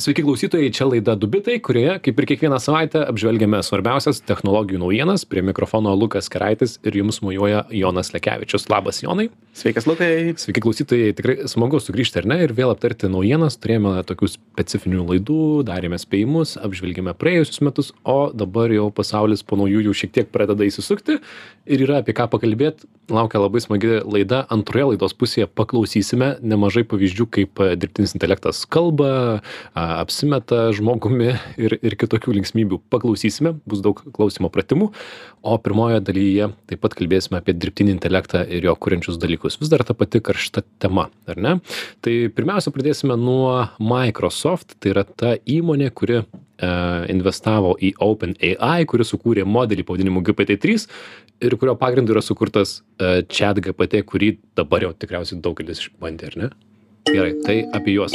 Sveiki klausytojai, čia laida Dubitai, kurioje, kaip ir kiekvieną savaitę, apžvelgiame svarbiausias technologijų naujienas. Prie mikrofono Lukas Keraitis ir jums mujuoja Jonas Lekevičius. Labas, Jonai. Sveikas, Lukai. Sveiki klausytojai, tikrai smagu sugrįžti ar ne ir vėl aptarti naujienas. Turėjome tokių specifinių laidų, darėme spėjimus, apžvelgėme praėjusius metus, o dabar jau pasaulis po naujųjų šiek tiek pradeda įsisukti ir yra apie ką pakalbėti. Laukia labai smagi laida. Antroje laidos pusėje paklausysime nemažai pavyzdžių, kaip dirbtinis intelektas kalba, apsimeta žmogumi ir, ir kitokių linksmybių. Paklausysime, bus daug klausimo pratimų, o pirmoje dalyje taip pat kalbėsime apie dirbtinį intelektą ir jo kuriančius dalykus. Vis dar ta pati karšta tema, ar ne? Tai pirmiausia, pradėsime nuo Microsoft, tai yra ta įmonė, kuri e, investavo į OpenAI, kuris sukūrė modelį pavadinimu GPT-3 ir kurio pagrindu yra sukurtas e, chat GPT, kurį dabar jau tikriausiai daugelis išbandė, ar ne? Gerai, tai apie juos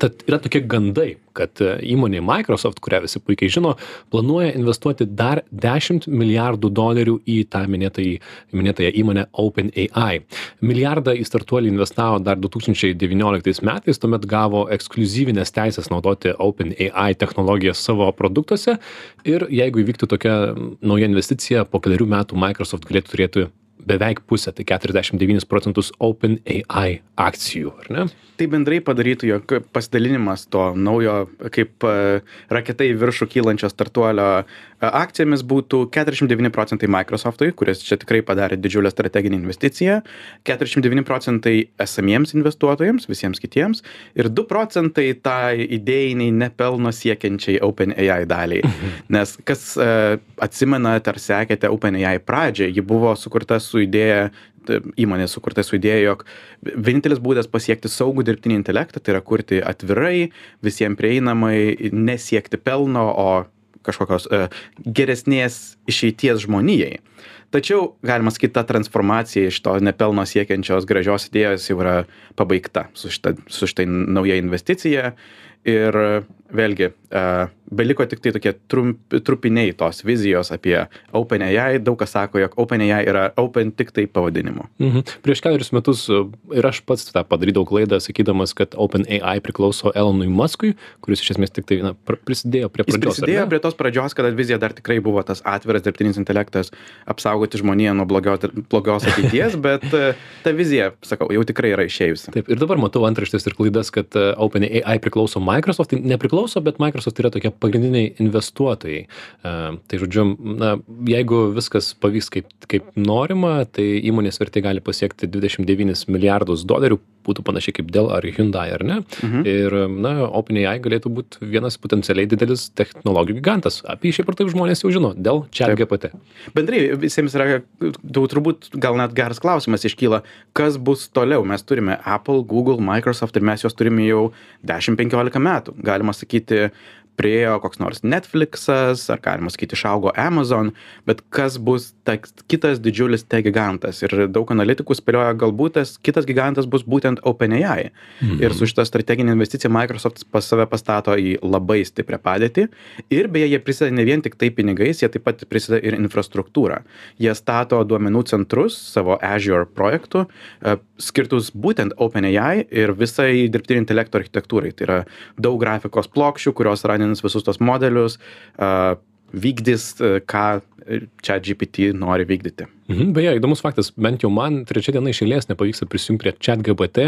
tad yra tokie gandai kad e, įmonė microsoft kurią visi puikiai žino planuoja investuoti dar dešimt milijardų dolerių į tą minėtąjį minėtąją įmonę openai. Milijardą į startuolį investavo dar du tūkstančiai devynioliktais metais tuomet gavo ekskliuzyvines teises naudoti openai technologijas savo produktuose. Ir jeigu įvyktų tokia nauja investicija po kelerių metų microsoft galėtų turėti beveik pusę tai keturiasdešim devynis procentus openai akcijų ar ne tai bendrai padarytų jog pasidalinimas to naujo kaip e, raketa į viršų kylančio startuolio e, akcijomis būtų keturiasdešim devyni procentai microsoftui kuris čia tikrai padarė didžiulę strateginę investiciją keturiasdešim devyni procentai esamiems investuotojams visiems kitiems ir du procentai tai idėjinei ne pelno siekiančiai openai daliai mhm. nes kas e, atsimenat ar sekėte openai pradžią ji buvo sukurta su idėja įmonė sukurta su idėja, jog vienintelis būdas pasiekti saugų dirbtinį intelektą tai yra kurti atvirai, visiems prieinamai, nesiekti pelno, o kažkokios uh, geresnės išeities žmonijai. Tačiau, galima sakyti, ta transformacija iš to nepelno siekiančios gražios idėjos jau yra pabaigta su šita, su štai nauja investicija. Ir vėlgi, beliko tiktai tokie trump trupiniai tos vizijos apie openai. Daug kas sako jog openai yra open tiktai pavadinimu. Mhm. Prieš kelerius metus ir aš pats tą padarydavau klaidą sakydamas kad openai priklauso elonui maskui kuris iš esmės tiktai na prisidėjo prie pradžios prisidėjo prie tos pradžios kada vizija dar tikrai buvo tas atviras dirbtinis intelektas apsaugoti žmoniją nuo blogios blogos ateities bet ta vizija sakau jau tikrai yra išėjusi. Taip ir dabar matau antraštes ir klaidas kad openai priklauso microsoft. Tai nepriklauso bet microsoft yra tokia pagrindiniai investuotojai. E, tai žodžiu, na, jeigu viskas pavyks kaip, kaip norima, tai įmonės vertė gali pasiekti 29 milijardus dolerių būtų panašiai kaip Dell ar Hyundai, ar ne? Mhm. Ir, na, OpenAI galėtų būti vienas potencialiai didelis technologijų gigantas. Apie šiaip ar taip žmonės jau žino, dėl čia GPT. Bendrai visiems yra, turbūt gal net geras klausimas iškyla, kas bus toliau. Mes turime Apple, Google, Microsoft ir mes juos turime jau 10-15 metų. Galima sakyti, priėjo koks nors netfliksas ar galima sakyt išaugo amazon bet kas bus ta kitas didžiulis tech gigantas? Ir daug analitikų spėlioja galbūt tas kitas gigantas bus būtent openai. Mhm. ir su šita strategine investicija microsoft pas save pastato į labai stiprią padėtį. Ir beje jie prisideda ne vien tiktai pinigais jie taip pat prisideda ir infrastruktūra jie stato duomenų centrus savo azure projektu e, skirtus būtent openai ir visai dirbtinio intelekto architektūrai. Tai yra daug grafikos plokščių kurios yra įgyvendins visus tuos modelius, vykdys, ką ChatGPT nori vykdyti. Mhm, beje, įdomus faktas, bent jau man trečią dieną iš eilės nepavyksta prisijungti prie ChatGPT.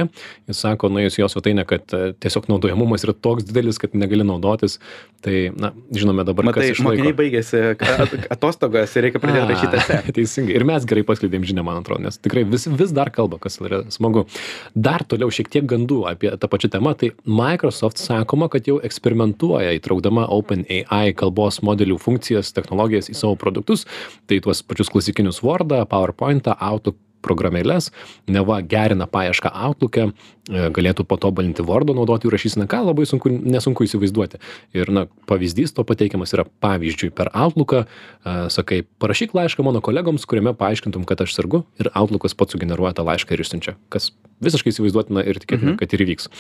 Jis sako, nuėjus jos svetainę, kad e, tiesiog naudojamumas yra toks didelis, kad negali naudotis. Tai, na, žinome dabar, Matai, kas mokiniai baigėsi atostogas ir reikia pradėti rašyti esę. Teisingai. Ir mes gerai paskleidėm žinią, man atrodo, nes tikrai vis, vis dar kalba, kas yra smagu. Dar toliau šiek tiek gandų apie tą pačią temą. Tai Microsoft sakoma, kad jau eksperimentuoja įtraukdama OpenAI kalbos modelių funkcijas, technologijas į savo produktus. Tai tuos pačius klasikinius Word wordą powerpointą outlook programėles neva gerina paiešką outluke e, galėtų patobulinti wordo naudotojų rašyseną ką labai sunku nesunku įsivaizduoti ir na pavyzdys to pateikiamas yra pavyzdžiui per outlooką e, sakai parašyk laišką mano kolegoms kuriame paaiškintum kad aš sergu ir outlookas pats sugeneruoja tą laišką ir išsiunčia kas visiškai įsivaizduotina ir tikėtina mhm. kad ir įvyks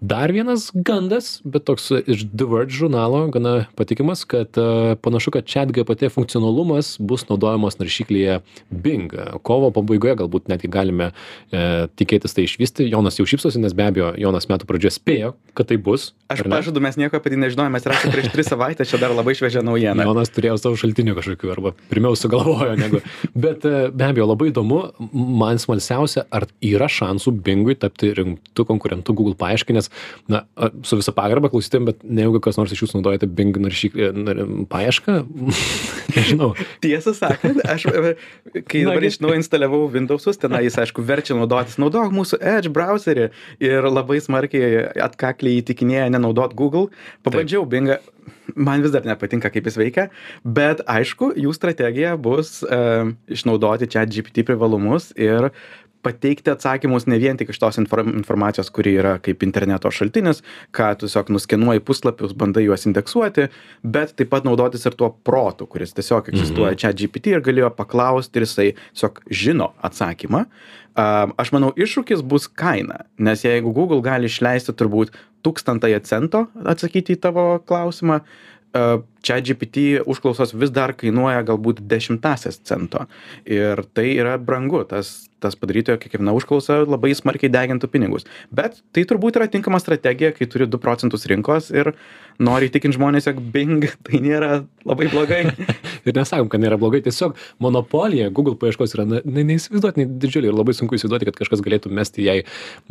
dar vienas gandas bet toks iš the verge žurnalo gana patikimas kad e, panašu kad chat gpt funkcionalumas bus naudojamas naršyklyje bing kovo pabaigoje galbūt netgi galime e, tikėtis tai išvysti. Jonas jau šypsosi, klausti, nes be abejo Jonas metų pradžioje spėjo, kad tai bus. Aš pažadu, mes nieko apie tai nežinojome, mes rašėme prieš tris savaitės, čia dar labai šviežia naujiena. Jonas turėjo savo šaltinių kažkokių, arba pirmiau sugalvojo negu. Bet e, be abejo, labai įdomu, man smalsiausia, ar yra šansų Bingui tapti rimtų konkurentų Google paieškai, nes, na, su visa pagarba klausytėm, bet ne jeigu kas nors iš jūsų naudojate Bing naršyklę nar, paiešką, nežinau. Tiesą sakant, aš, e, kai dabar iš naujo instaliavau Windows'us, ten jis, aišku, verčia naudotis, naudok mūsų Edge browserį ir labai smarkiai atkakliai įtikinėja nenaudot Google. Pabandžiau Bingą, man vis dar nepatinka, kaip jis veikia, bet aišku, jų strategija bus uh, išnaudoti čia GPT privalumus ir pateikti atsakymus ne vien tik iš tos inform- informacijos, kuri yra kaip interneto šaltinis, ką tiesiog nuskenuoji puslapius, bandai juos indeksuoti, bet taip pat naudotis ir tuo protu, kuris tiesiog egzistuoja čia GPT ir galėjo paklausti ir jisai tiesiog žino atsakymą. Aš manau, iššūkis bus kaina, nes jeigu Google gali išleisti turbūt tūkstantąją cento atsakyti į tavo klausimą, čia GPT užklausos vis dar kainuoja galbūt dešimtasias cento. Ir tai yra brangu, tas, tas padarytojo kiekviena užklausa labai smarkiai degintų pinigus. Bet tai turbūt yra tinkama strategija, kai turi 2 procentus rinkos ir nori įtikinti žmonės, jog Bing tai nėra labai blogai. Ir nesakom, kad nėra blogai, tiesiog monopolija Google paieškos yra ne, neįsivaizduotinai didžiulė ir labai sunku įsivaizduoti, kad kažkas galėtų mesti jai,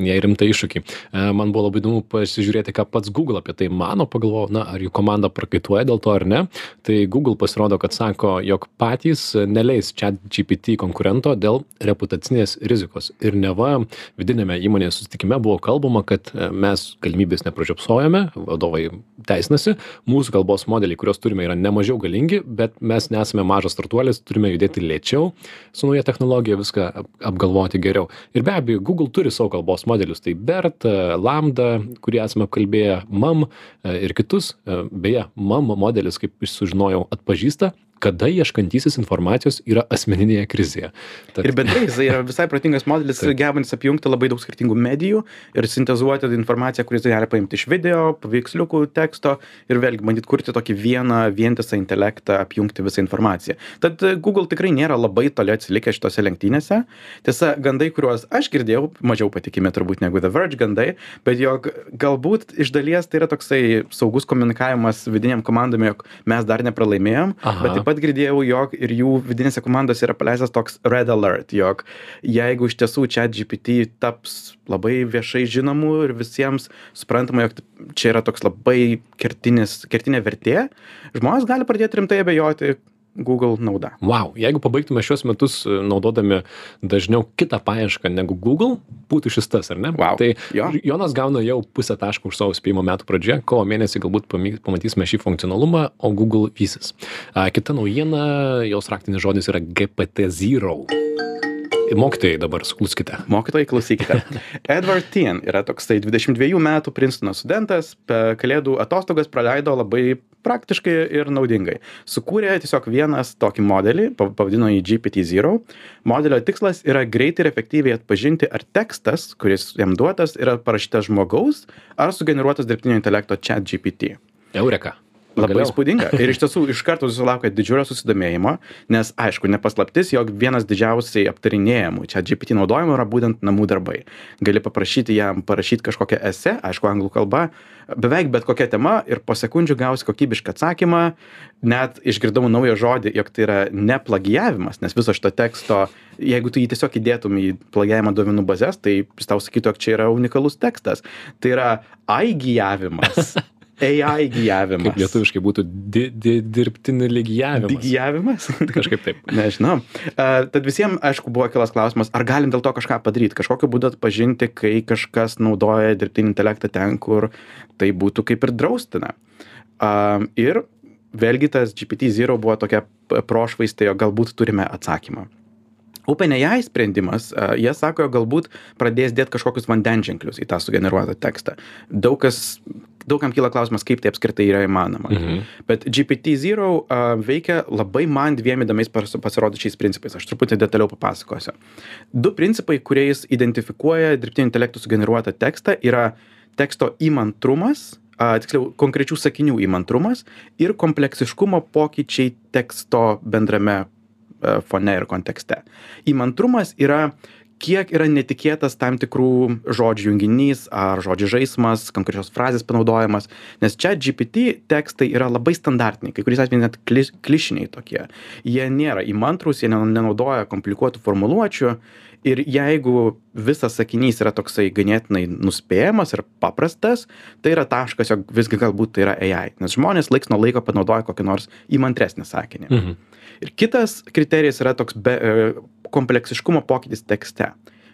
jai rimtą iššūkį. E, Man buvo labai įdomu pasižiūrėti, ką pats Google apie tai mano, pagalvojau, na, ar jų komanda prakaituoja dėl to ar ne. Tai Google pasirodo, kad sako, jog patys neleis čia GPT konkurento dėl reputacinės rizikos. Ir neva vidinėme įmonės susitikime buvo kalbama, kad e, mes galimybės nepražiopsojame, vadovai teisinasi, mūsų kalbos modeliai, kuriuos turime, yra nemažiau galingi, bet mes nesame mažas startuolis, turime judėti lėčiau su nauja technologija, viską ap- apgalvoti geriau. Ir be abejo, Google turi savo kalbos modelius, tai BERT, e, Lambda, kurį esame apkalbėję, MAM e, ir kitus. E, Beje, MAM modelis, kaip sužinojau, atpažįsta, kada ieškantysis informacijos yra asmeninėje krizėje. Tad, Ir bendrai jis yra visai protingas modelis, gebantis apjungti labai daug skirtingų medijų ir sintezuoti informaciją, kuris gali paimti iš video, paveiksliukų, teksto ir vėlgi bandyti kurti tokį vieną vientisą intelektą, apjungti visą informaciją. Tad e, Google tikrai nėra labai toli atsilikę šitose lenktynėse. Tiesa, gandai, kuriuos aš girdėjau, mažiau patikimi turbūt negu The Verge gandai, bet jog galbūt iš dalies tai yra toksai saugus komunikavimas vidiniam komandom, jog mes dar nepralaimėjom, Aha. bet taip pat girdėjau, jog ir jų vidinėse komandose yra paleistas toks red alert, jog jeigu iš tiesų čia GPT taps labai viešai žinomu ir visiems suprantama, jog čia yra toks labai kertinis, kertinė vertė, žmonės gali pradėti rimtai abejoti Google nauda. Wow, jeigu pabaigtume šios metus e, naudodami dažniau kitą paiešką negu Google, būtų šis tas, ar ne? Wow, Tai jo. Jonas gauna jau pusę taško už savo spėjimo metų pradžioje, kovo mėnesį galbūt pamatysime šį funkcionalumą, o Google vysis. Kita naujiena, jos raktinis žodis yra GPT-0. Mokytojai dabar sukluskite. Mokytojai, klausykite. Edward Tien yra toksai 22 metų Princetono studentas, per kalėdų atostogas praleido labai praktiškai ir naudingai. Sukūrė tiesiog vienas tokį modelį, pav- pavadino jį GPT-0. Modelio tikslas yra greitai ir efektyviai atpažinti, ar tekstas, kuris jam duotas, yra parašytas žmogaus ar sugeneruotas dirbtinio intelekto chat GPT. Eureka. Labai įspūdinga. Ir iš tiesų iš karto susilaukė didžiulio susidomėjimo, nes aišku, nepaslaptis, jog vienas didžiausiai aptarinėjimų čia GPT naudojimo yra būtent namų darbai. Gali paprašyti jam parašyti kažkokią esę, aišku, anglų kalba, beveik bet kokia tema ir po sekundžių gausi kokybišką atsakymą. Net išgirdau naują žodį, jog tai yra ne plagijavimas, nes viso šito teksto, jeigu tu jį tiesiog įdėtum į plagijavimo duomenų bazės, tai tau sakytų, jog čia yra unikalus tekstas. Tai yra aigijavimas. AI gijavimas. Kaip lietuviškai būtų di di dirbtinį lygijavimas. Digijavimas? Kažkaip taip. Nežinau. Uh, tad visiems, aišku, buvo kilas klausimas, ar galim dėl to kažką padaryti, kažkokiu būdu atpažinti, kai kažkas naudoja dirbtinį intelektą ten, kur tai būtų kaip ir draustina. Uh, ir vėlgi tas GPT-0 buvo tokia prošvaistė, galbūt turime atsakymą. OpenAI sprendimas, jie sako, galbūt pradės dėti kažkokius vandenženklius į tą sugeneruotą tekstą. Daug kas, daugam kyla klausimas, kaip tai apskritai yra įmanoma. Mhm. Bet GPT-0 a, veikia labai man dviem įdomiais pas- pasirodančiais principais. Aš truputį detaliau papasakosiu. Du principai, kuriais identifikuoja dirbtinio intelekto sugeneruotą tekstą, yra teksto įmantrumas, a, tiksliau konkrečių sakinių įmantrumas ir kompleksiškumo pokyčiai teksto bendrame fone ir kontekste. Įmantrumas yra kiek yra netikėtas tam tikrų žodžių junginys ar žodžių žaismas konkrečios frazės panaudojimas nes chat gpt tekstai yra labai standartiniai kai kuriais atvejais net kli klišiniai tokie jie nėra įmantrūs jie nenaudoja komplikuotų formuluočių ir jeigu visas sakinys yra toksai ganėtinai nuspėjamas ir paprastas tai yra taškas jog visgi galbūt tai yra ai nes žmonės laiks nuo laiko panaudoja kokį nors įmantresnį sakinį Mhm. Ir kitas kriterijus yra toks be e, kompleksiškumo pokytis tekste.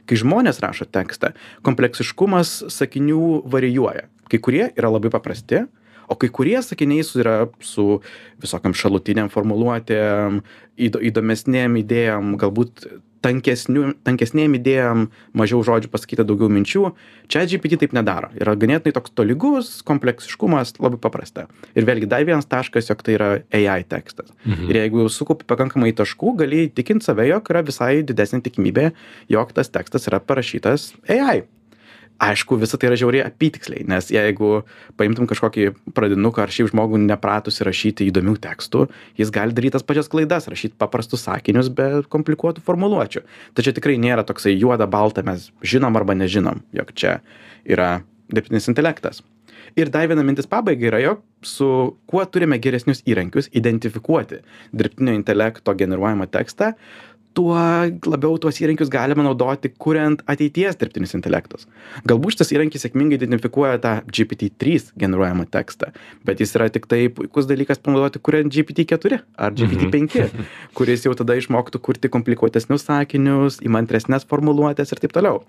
Kai žmonės rašo tekstą kompleksiškumas sakinių varijuoja. Kai kurie yra labai paprasti o kai kurie sakiniai yra su visokiom šalutinėm formuluotėm įdo įdomesnėm idėjom galbūt tankesniu tankesnėm idėjom mažiau žodžių pasakyta daugiau minčių. Chat gpt taip nedaro. Yra ganėtinai toks tolygus kompleksiškumas labai paprasta. Ir vėlgi dar vienas taškas jog tai yra ai tekstas. Mhm. ir jeigu sukaupi pakankamai taškų gali įtikint save jog yra visai didesnė tikimybė jog tas tekstas yra parašytas ai aišku visa tai yra žiauriai apytiksliai nes jeigu paimtum kažkokį pradinuką ar šiaip žmogų nepratusį rašyti įdomių tekstų jis gali daryt tas pačias klaidas rašyt paprastus sakinius be komplikuotų formuluočių. Čia tikrai nėra toksai juoda balta mes žinom arba nežinom jog čia yra dirbtinis intelektas. Ir dar viena mintis pabaigai yra jog su kuo turime geresnius įrankius identifikuoti dirbtinio intelekto generuojamą tekstą tuo labiau tuos įrankius galima naudoti kuriant ateities dirbtinis intelektas. Galbūt šitas įrankis sėkmingai identifikuoja tą gpt trys generuojamą tekstą bet jis yra tiktai puikus dalykas panaudoti kuriant gpt keturi ar gpt penki kuris jau tada išmoktų kurti komplikuotesnius sakinius įmantresnes formuluotes ir taip toliau.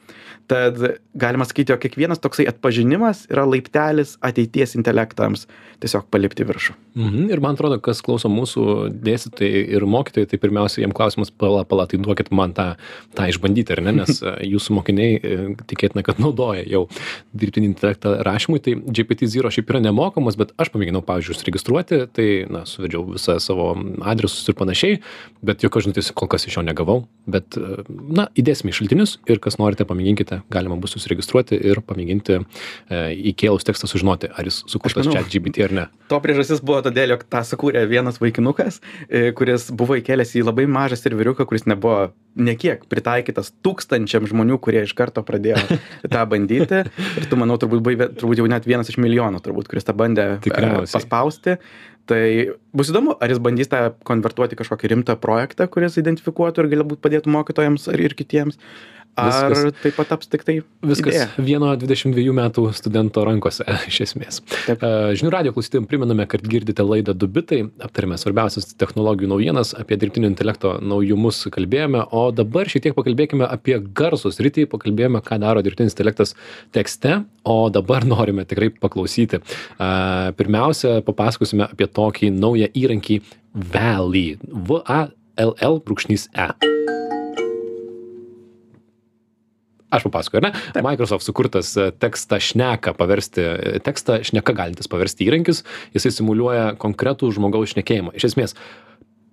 Tad galima sakyti jog kiekvienas toksai atpažinimas yra laiptelis ateities intelektams tiesiog palipti į viršų. Mhm. Ir man atrodo, kas klauso mūsų dėstytojai ir mokytojai, tai pirmiausia, jiem klausimas, pala, pala, tai duokit man tą, tą išbandyti, ar ne, nes e, jūsų mokiniai e, tikėtina, kad naudoja jau dirbtinį intelektą rašymui, tai GPT-0 šiaip yra nemokamas, bet aš pamėginau, pavyzdžiui, užsiregistruoti, tai, na, suvedžiau visą savo adresus ir panašiai, bet jokio žinutės kol kas iš jo negavau, bet, e, na, įdėsime į šaltinius ir kas norite, pamėginkite, galima bus susiregistruoti ir pamėginti e, įkėlus tekstą sužinoti, ar jis sukurtas čia GPT ar ne. to priežastis buvo todėl jog tą sukūrė vienas vaikinukas e, kuris buvo įkėlęs į labai mažą serveriuką kuris nebuvo nė kiek pritaikytas tūkstančiam žmonių kurie iš karto pradėjo tą bandyti ir tu manau turbūt buvai turbūt jau net vienas iš milijono turbūt kuris tą bandė e, Tikriausiai. paspausti tai bus įdomu ar jis bandys tą konvertuoti į kažkokį rimtą projektą kuris identifikuotų ir galbūt padėtų mokytojams ar ir kitiems ar Viskas- tai pataps tiktai Viskas idėja? vieno 22 metų studento rankose, iš esmės. Taip. Žinių radio klausytėjams priminame, kad girdite laidą Dubitai, aptarėme svarbiausias technologijų naujienas, apie dirbtinio intelekto naujumus kalbėjome, o dabar šiek tiek pakalbėkime apie garsus rytį, pakalbėjome, ką daro dirbtinis intelektas tekste, o dabar norime tikrai paklausyti. Pirmiausia, papasakosime apie tokį naują įrankį Valley. V-A-L-L brūkšnys E. Aš papasakoju, ar ne? Microsoft sukurtas e, tekstą šneką paversti, e, tekstą šneka galintis paversti įrankis, jisai simuliuoja konkretų žmogaus šnekėjimą. Iš esmės,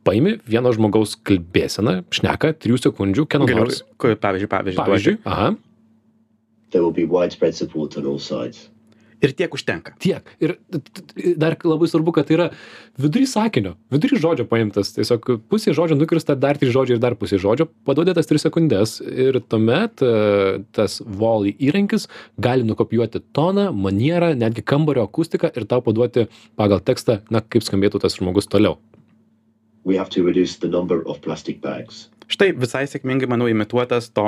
paimi vieno žmogaus kalbėseną, šneka 3 sekundžių, kieno nors. pavyzdžiui, pavyzdžiui, Pavyzdžiui, aha, There will be widespread support on all sides. Ir tiek užtenka tiek. Ir dar labai svarbu, kad tai yra vidury sakinio, vidury žodžio paimtas. Tiesiog pusė žodžio nukirsta, dar trys žodžiai ir dar pusė žodžio, paduodėtas 3 sekundės ir tuomet e, tas volley įrankis gali nukopijuoti toną, manierą, netgi kambario akustiką ir tau paduoti pagal tekstą, na, kaip skambėtų tas žmogus toliau. We have to reduce the number of plastic bags. Štai visai sėkmingai, manau, imituotas to,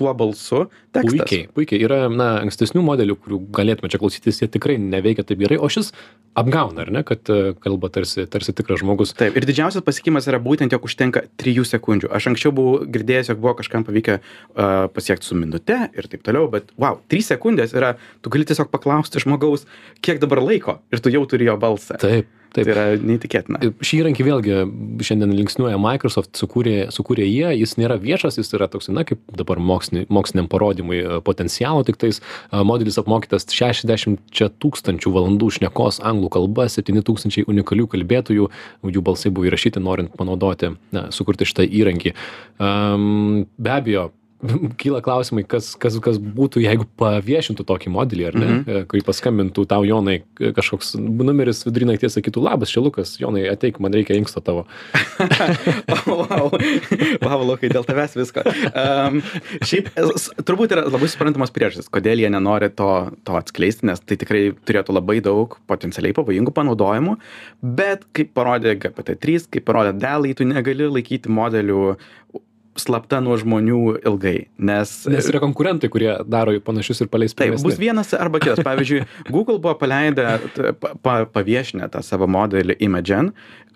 tuo balsu tekstas. Puikiai, puikiai. Yra, na, ankstesnių modelių, kurių galėtume čia klausytis, jie tikrai neveikia taip gerai, o šis apgauna, ar ne, kad e, kalba tarsi, tarsi tikras žmogus. Taip, ir didžiausias pasiekimas yra būtent, jog užtenka 3 sekundžių. Aš anksčiau buvau girdėjęs, jog buvo kažkam pavykę uh, pasiekti su minute ir taip toliau, bet wow, 3 sekundės yra, tu gali tiesiog paklausti žmogaus, kiek dabar laiko ir tu jau turi jo balsą. Taip, Tai taip. yra neįtikėtina. Šį įrankį vėlgi šiandien linksniuoja Microsoft, sukūrė, sukūrė jie, jis nėra viešas, jis yra toks, na, kaip dabar mokslinį, moksliniam parodymui e, potencialo, tik tais e, modelis apmokytas 60 tūkstančių valandų šnekos anglų kalba, 7 tūkstančiai unikalių kalbėtojų, jų balsai buvo įrašyti, norint panaudoti, na, sukurti šitą įrankį. Um, be abejo, kyla klausimai, kas, kas, kas būtų, jeigu paviešintų tokį modelį, ar ne, mm -hmm. kai paskambintų tau Jonai kažkoks numeris vidury nakties sakytų, labas, čia Lukas, Jonai, ateik, man reikia inksto tavo. wow, wow, Lukai, dėl tavęs visko. Um, šiaip, s- turbūt yra labai suprantamas priežastis, kodėl jie nenori to, to atskleisti, nes tai tikrai turėtų labai daug potencialiai pavojingų panaudojimų, bet kaip parodė GPT-3, kaip parodė DALI, tu negali laikyti modelių slapta nuo žmonių ilgai, nes... Nes yra konkurentai, kurie daro panašius ir paleis Taip, pirmesni. bus vienas arba kitas. Pavyzdžiui, Google buvo paleidę, pa, paviešinę tą savo modelį Imagen,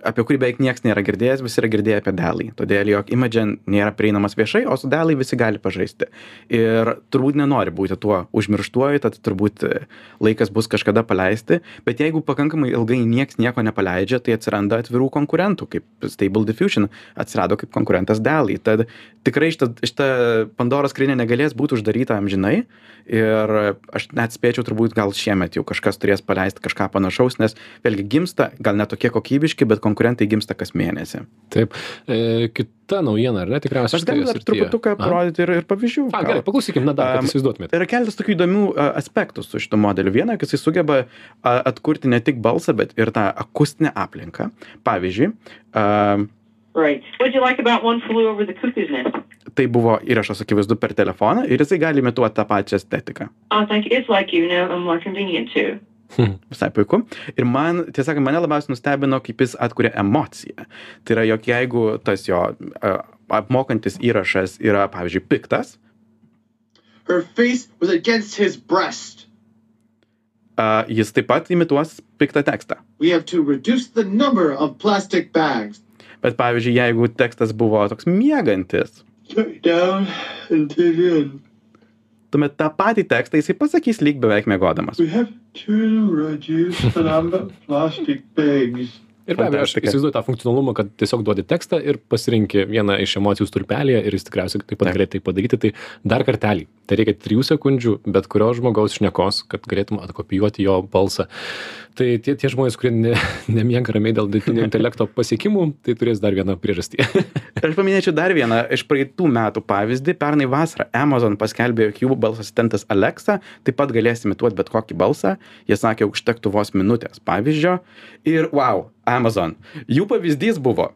apie kurį beveik niekas nėra girdėjęs, visi yra girdėję apie DALI. Todėl, jog Imagen nėra prieinamas viešai, o su DALI visi gali pažaisti. Ir turbūt nenori būti tuo užmirštuoju, tad turbūt e, laikas bus kažkada paleisti. Bet jeigu pakankamai ilgai niekas nieko nepaleidžia, tai atsiranda atvirų konkurentų, kaip Stable Diffusion atsirado kaip konkurentas DALI. Tad tikrai šita, šita Pandoros skrinė negalės būti uždaryta amžinai. Ir aš net spėčiau, turbūt gal šiemet jau kažkas turės paleisti kažką panašaus, nes vėlgi gimsta, gal netokie kokybiški, bet konkurentai gimsta kas mėnesį. Taip. E, kita naujiena, ar ne, tikriausiai. Aš galiu dar truputuką parodyti ir, ir pavyzdžių. A, gerai, paklausykim, na dar, kad įsivaizduotumėte. Yra keletas tokių įdomių aspektų su šito modeliu. Viena, kad jis sugeba atkurti ne tik balsą, bet ir tą akustinę aplinką. Pavyzdžiui, a, Right. Like tai buvo įrašas akivaizdu per telefoną ir jisai gali imituoti tą pačią estetiką. It's like you know, too. Visai puiku. Ir man, tiesą sakant, mane labiausiai nustebino, kaip jis atkuria emociją. Tai yra, jog jeigu tas jo a, apmokantis įrašas yra, pavyzdžiui, piktas, a, jis taip pat imituos piktą tekstą. We have to reduce the number of plastic bags. Bet pavyzdžiui, jeigu tekstas buvo toks miegantis, down and turn in. Tuomet tą patį tekstą jisai pasakys lyg beveik miegodamas. We have to reduce the number plastic bags. Ir be abejo, aš įsivaizduoju tą funkcionalumą, kad tiesiog duodi tekstą ir pasirinki vieną iš emocijų stulpelėje ir jis tikriausiai taip pat galėtų tai padaryti. Tai dar kartelį. Tai reikia trijų sekundžių, bet kurio žmogaus šnekos, kad galėtum atkopijuoti jo balsą. Tai tie, tie žmonės, kurie ne, nemiega ramiai dėl dirbtinio intelekto pasiekimų, tai turės dar vieną priežastį. Aš paminėčiau dar vieną iš praeitų metų pavyzdį. Pernai vasarą Amazon paskelbė, jog jų balso asistentas Alexa taip pat galės imituoti bet kokį balsą. Jie sakė, užtektų vos minutės pavyzdžio. Ir wow, Amazon. Jų pavyzdys buvo,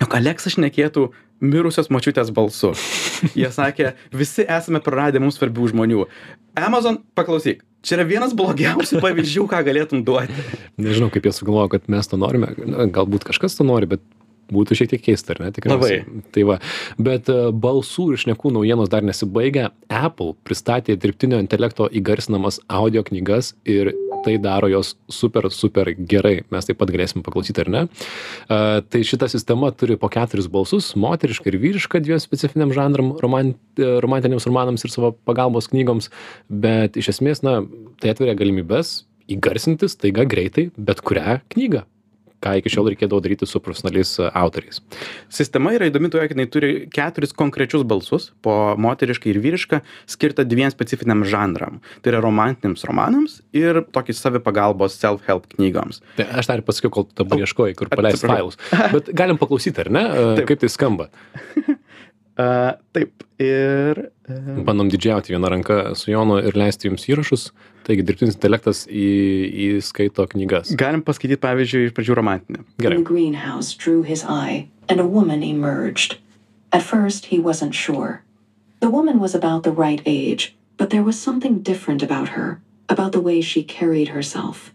jog Alexa šnekėtų mirusios močiutės balsu. Jie sakė, visi esame praradę mums svarbių žmonių. Amazon, paklausyk, čia yra vienas blogiausių pavyzdžių, ką galėtum duoti. Nežinau, kaip jie sugalvojo, kad mes to norime. Galbūt kažkas to nori, bet būtų šiek tiek keista, ar ne? Tikriausiai. Tai va. Bet e, balsų ir šnekų naujienos dar nesibaigia. Apple pristatė dirbtinio intelekto įgarsinamas audio knygas ir tai daro jos super, super gerai. Mes taip pat galėsim paklausyti, ar ne? E, Tai šita sistema turi po keturis balsus - moterišką ir vyrišką dviem specifiniam žanram, romant, e, romantiniams romanams ir savo pagalbos knygoms. Bet iš esmės, na, tai atveria galimybės įgarsinti staiga greitai bet kurią knygą ką iki šiol reikėdavo daryti su profesionaliais e, autoriais. Sistema yra įdomi tuo, kad jinai turi keturis konkrečius balsus, po moterišką ir vyrišką, skirtą dviem specifiniam žanram. Tai yra romantiniams romanams ir tokį savipagalbos self-help knygoms. Tai aš dar pasakiau, kol dabar ieškojai, kur paleis atsiprašau. failus. Bet galim paklausyti, ar ne? E, Taip. Kaip tai skamba. Uh, taip, ir... Uh, Bandom didžiauti vieną ranką su Jonu ir leisti jums įrašus. Taigi dirbtinis intelektas į, įskaito knygas. galim paskaityti, pavyzdžiui, iš pradžių romantinę. In Gerai. the greenhouse drew his eye, and a woman emerged. At first, he wasn't sure. The woman was about the right age, but there was something different about her, about the way she carried herself.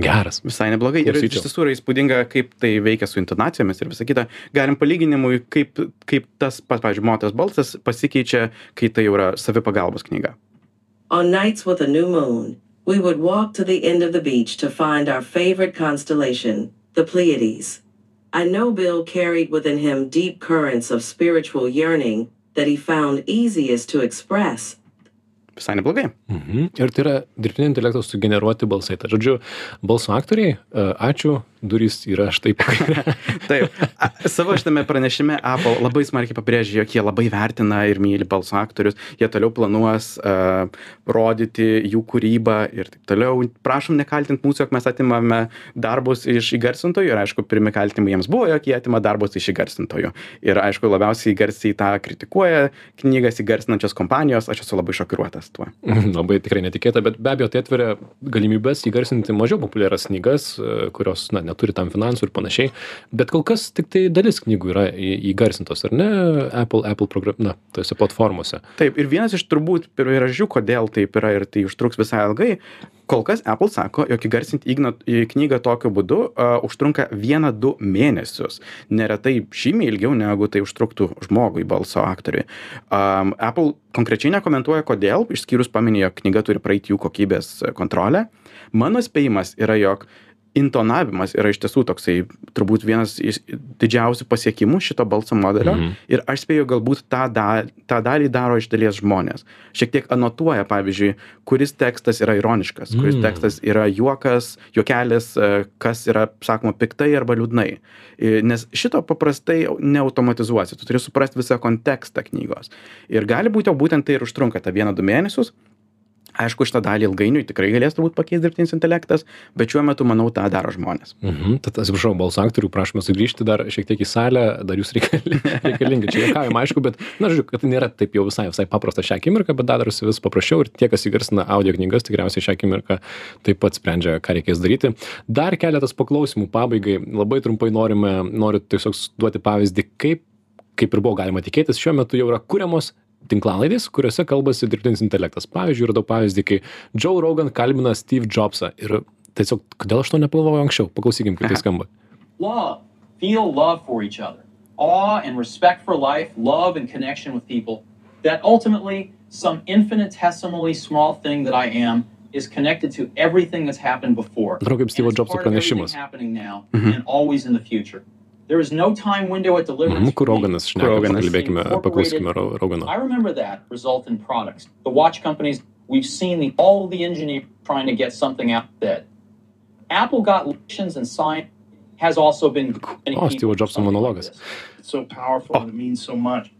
Geras. Visai neblogai. Ir iš Klausyčiau. tiesų yra įspūdinga, kaip tai veikia su intonacijomis ir visa kita. Galim palyginimui, kaip, kaip tas, pats, pavyzdžiui, moters balsas pasikeičia, kai tai jau yra savipagalbos knyga. On nights with a new moon, we would walk to the end of the beach to find our favorite constellation, the Pleiades. I know Bill carried within him deep currents of spiritual yearning that he found easiest to express. Visai neblogai. Mhm. Ir tai yra dirbtinio intelekto sugeneruoti balsai. Tai žodžiu, balso aktoriai, e, ačiū durys yra štai kaire. Taip, A, savo šitame pranešime Apple labai smarkiai pabrėžė, jog jie labai vertina ir myli balso aktorius, jie toliau planuos uh, rodyti jų kūrybą ir taip toliau. Prašom nekaltinti mūsų, jog mes atimame darbus iš įgarsintojų ir aišku, pirmi kaltinimai jiems buvo, jog jie atima darbus iš įgarsintojų. Ir aišku, labiausiai garsiai tą kritikuoja knygas įgarsinančios kompanijos, aš esu labai šokiruotas tuo. labai tikrai netikėta, bet be abejo tai atveria galimybės įgarsinti mažiau populiarias knygas, e, kurios na, neturi tam finansų ir panašiai. Bet kol kas tik tai dalis knygų yra įgarsintos, ar ne, Apple, Apple program, na, tose platformose. Taip, ir vienas iš turbūt priežasčių, kodėl taip yra ir tai užtruks visai ilgai, kol kas Apple sako, jog įgarsinti knygą tokiu būdu uh, užtrunka vieną, du mėnesius. Neretai žymiai ilgiau negu tai užtruktų žmogui, balso aktoriui. Um, Apple konkrečiai nekomentuoja, kodėl, išskyrus paminėjo, knyga turi praeiti jų kokybės kontrolę. Mano spėjimas yra, jog intonavimas yra iš tiesų toksai turbūt vienas iš didžiausių pasiekimų šito balso modelio. Mhm. ir aš spėju galbūt tą, da, tą dalį daro iš dalies žmonės. Šiek tiek anotuoja pavyzdžiui kuris tekstas yra ironiškas kuris Mm. tekstas yra juokas juokelis e, kas yra sakoma piktai arba liūdnai. E, nes šito paprastai neautomatizuosi. Tu turi suprast visą kontekstą knygos. Ir gali būt jau būtent tai ir užtrunka tą vieną du mėnesius aišku šitą dalį ilgainiui tikrai galės turbūt pakeist dirbtinis intelektas bet šiuo metu manau tą daro žmonės Mhm, tad atsiprašau, balso aktorių prašome sugrįžti dar šiek tiek į salę, dar jūs reikali, reikalingi. Čia juokaujam, aišku, bet, na, žodžiu, kad nėra taip jau visai, visai paprasta šią akimirką, bet dar darosi vis paprasčiau ir tie, kas įgarsina audio knygas, tikriausiai šią akimirką taip pat sprendžia, ką reikės daryti. Dar keletas paklausimų pabaigai. Labai trumpai norime, noriu tiesiog duoti pavyzdį, kaip, kaip ir buvo galima tikėtis, šiuo metu jau yra kuriamos tinklalaidės, kuriuose kalbasi dirbtinis intelektas. Pavyzdžiui, radau pavyzdį, kai Joe Rogan kalbina Steve Jobsą ir tiesiog, kodėl aš to nepagalvojau anksčiau, paklausykim, kaip tai skamba. love, feel love for each other, awe and respect for life, love and connection with people, that ultimately some infinitesimally small thing that I am is connected to everything that's happened before. Atrodo kaip Steve Jobso pranešimas. happening now and always in the future. There is no time window at deliverance. Mhm, Kur. Roganas šneka, Roganas. pakalbėkime, paklausykime Rogano. I remember that result in products. The watch companies, we've seen the, all the engineering trying to get something out that Apple got lections and science has also been. many Oh, people Steve for Jobs something like monologas. so powerful and it means so much.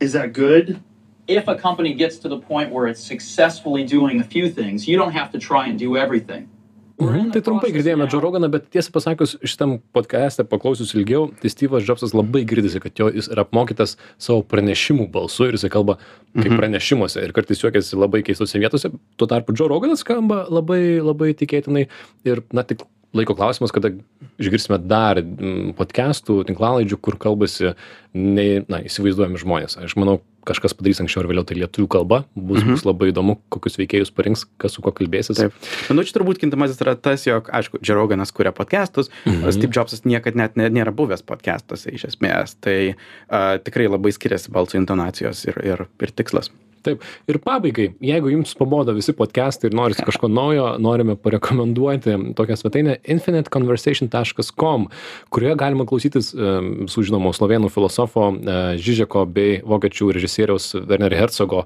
Is that good? If a company gets to the point where it's successfully doing a few things, you don't have to try and do everything. Mhm, Tai trumpai girdėjome Joe Roganą, bet tiesą pasakius, šitam podcast'e paklausius ilgiau, tai Steve'as Jobsas labai girdisi, kad jo jis yra apmokytas savo pranešimų balsu ir jisai kalba kaip pranešimuose ir kartais juokiasi labai keistose vietose. Tuo tarpu Joe Roganas skamba labai, labai tikėtinai ir, na, tik laiko klausimas, kada išgirsime dar podcastų, tinklalaidžių, kur kalbasi, nei, na, įsivaizduojami žmonės. Aš manau, kažkas padarys anksčiau ar vėliau tai lietuvių kalba, bus, bus labai įdomu, kokius veikėjus parinks, kas su kuo kalbėsis. Taip. Manau, čia turbūt kintamasis yra tas, jog, aišku, Džeroganas kuria podcastus, mhm. Steve Jobsas niekad net ne, nėra buvęs podcastuose iš esmės. Tai uh, tikrai labai skiriasi balso intonacijos ir, ir, ir tikslas. Taip. Ir pabaigai, jeigu jums pabodo visi podcastai ir norite kažko naujo, norime parekomenduoti tokią svetainę infiniteconversation.com, kurioje galima klausytis visų žinomų slovenų filosofo e, Žižeko bei vokiečių režisieriaus Werner Herzogo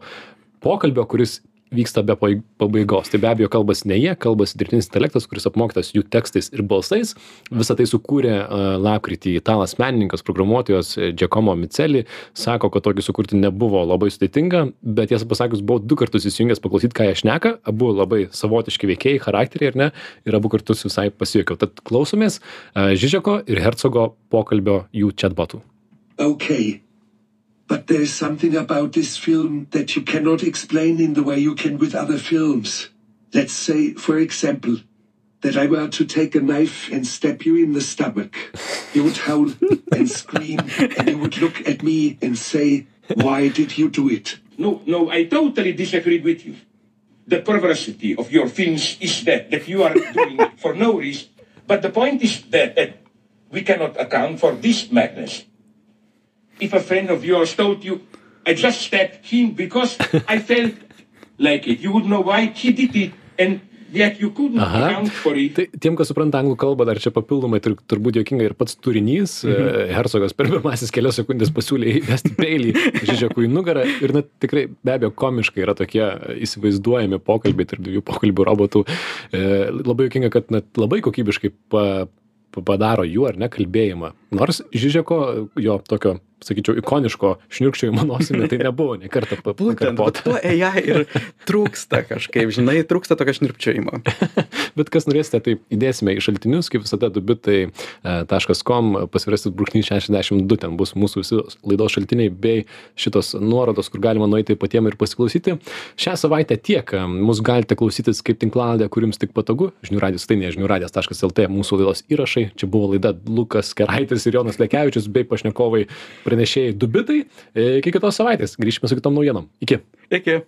pokalbio, kuris vyksta be pai- pabaigos. Tai be abejo kalbasi ne jie, kalbasi dirbtinis intelektas, kuris apmokytas jų tekstais ir balsais. Visą tai sukūrė lapkritį italas menininkas, programuotojas e, Giacomo Miceli. Sako, kad tokį sukurti nebuvo labai sudėtinga, bet tiesą pasakius, buvau du kartus įsijungęs paklausyti, ką jie šneka. Abu labai savotiški veikėjai, charakteriai, ar ne? Ir abu kartus visai pasijuokiau. Tad klausomės uh, Žižeko ir Hercogo pokalbio jų chatbotų. Okay. But there's something about this film that you cannot explain in the way you can with other films. Let's say, for example, that I were to take a knife and stab you in the stomach. You would howl and scream, and you would look at me and say, Why did you do it? No, no, I totally disagree with you. The perversity of your films is that that you are doing it for no reason. But the point is that, that we cannot account for this madness. If a friend of yours told you, I just stabbed him because I felt like it, you would know why he did it, and yet you couldn't Aha. account for it. Tai tiem, kas supranta anglų kalbą, dar čia papildomai tur, turbūt jokinga ir pats turinys. Mhm. Hercogas per pirmasis kelias sekundės pasiūlė įvesti peilį Žižekui į nugarą ir na, tikrai be abejo komiškai yra tokie įsivaizduojami pokalbiai tarp dviejų pokalbių robotų. E, labai jokinga, kad net labai kokybiškai pa, padaro jų ar ne kalbėjimą nors žižeko jo tokio sakyčiau ikoniško šniurkščiojimo nosimi tai nebuvo nė kartą pakartota to AI ir trūksta kažkaip, žinai, trūksta tokio šnirpčiojimo. bet kas norėsite tai įdėsime į šaltinius kaip visada dubitai e, taškas kom pasvirasis brūkšnys šešiasdešim du ten bus mūsų visi laidos šaltiniai bei šitos nuorodos kur galima nueiti patiem ir pasiklausyti. Šią savaitę tiek mus galite klausytis kaip tinklalaidę kur jums tik patogu. Žinių radijas svetainėje žinių radijas taškas lt mūsų laidos įrašai. Čia buvo laida lukas keraitis ir jonas lekevičius bei pašnekovai pranešėjai dubitai. E, iki kitos savaitės. Grįšime su kitom naujienom. Iki. Iki.